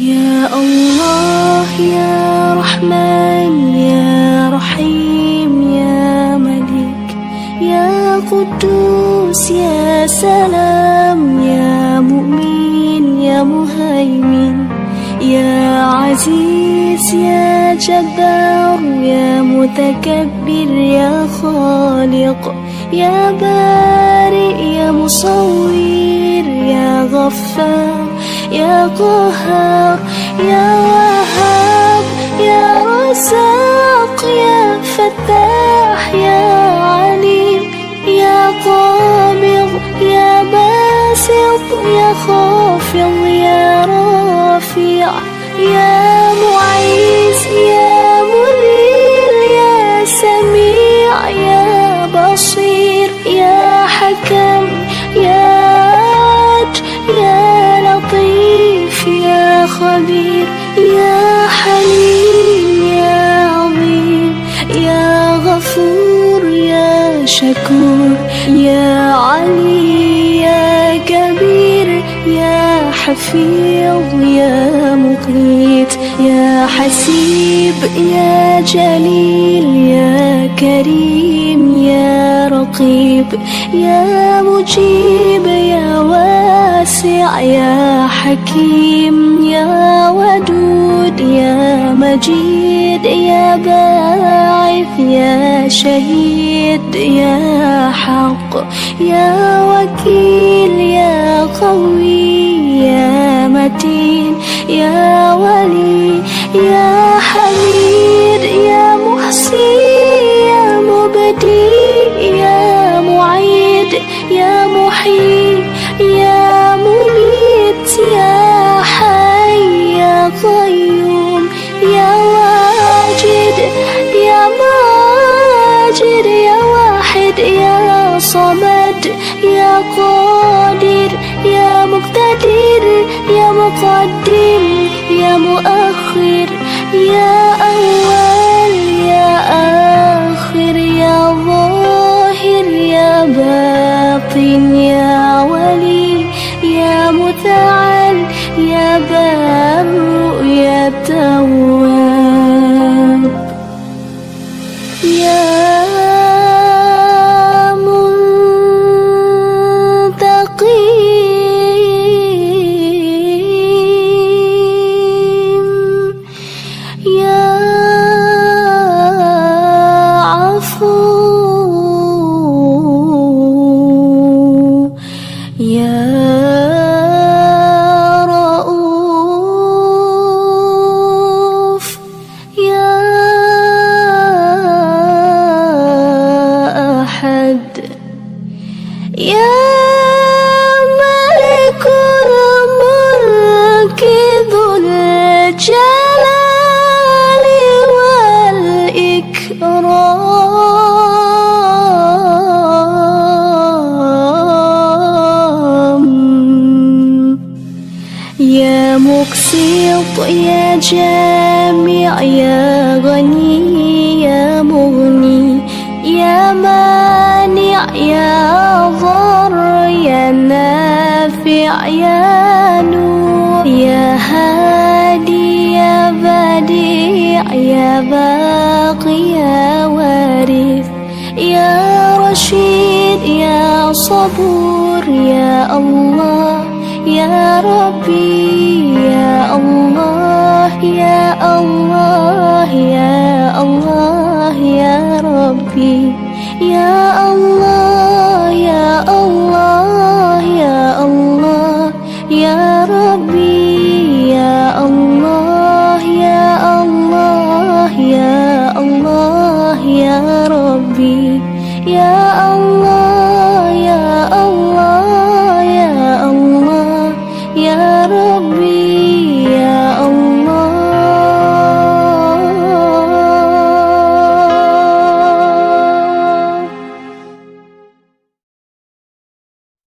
يا الله يا رحمن يا رحيم يا ملك يا قدوس يا سلام يا مؤمن يا مهيمن يا عزيز يا جبار يا متكبر يا خالق يا بارئ يا مصور يا غفار. يا قهار يا وهاب يا رزاق يا فتاح يا عليم يا قابض يا باسط يا خافض يا رافع يا معيز يا منير يا سميع يا بصير يا علي يا كبير يا حفيظ يا مقيت يا حسيب يا جليل يا كريم يا رقيب يا مجيب يا واسع يا حكيم يا ودود يا مجيد يا باعث يا شهيد. يا حق يا وكيل يا قوي يا متين يا ولي يا حميد يا محسن يا مبدي. صمد يا قادر يا مقتدر يا مقدم يا مؤخر يا أول يا آخر يا ظاهر يا باطن يا يا مقسط يا جامع يا غني يا مغني يا مانع يا ضر يا نافع يا نور يا هادي يا بديع يا باقي يا وارث يا رشيد يا صبور يا الله يا ربي. الله يا الله يا الله يا ربي. يا الله يا الله يا الله يا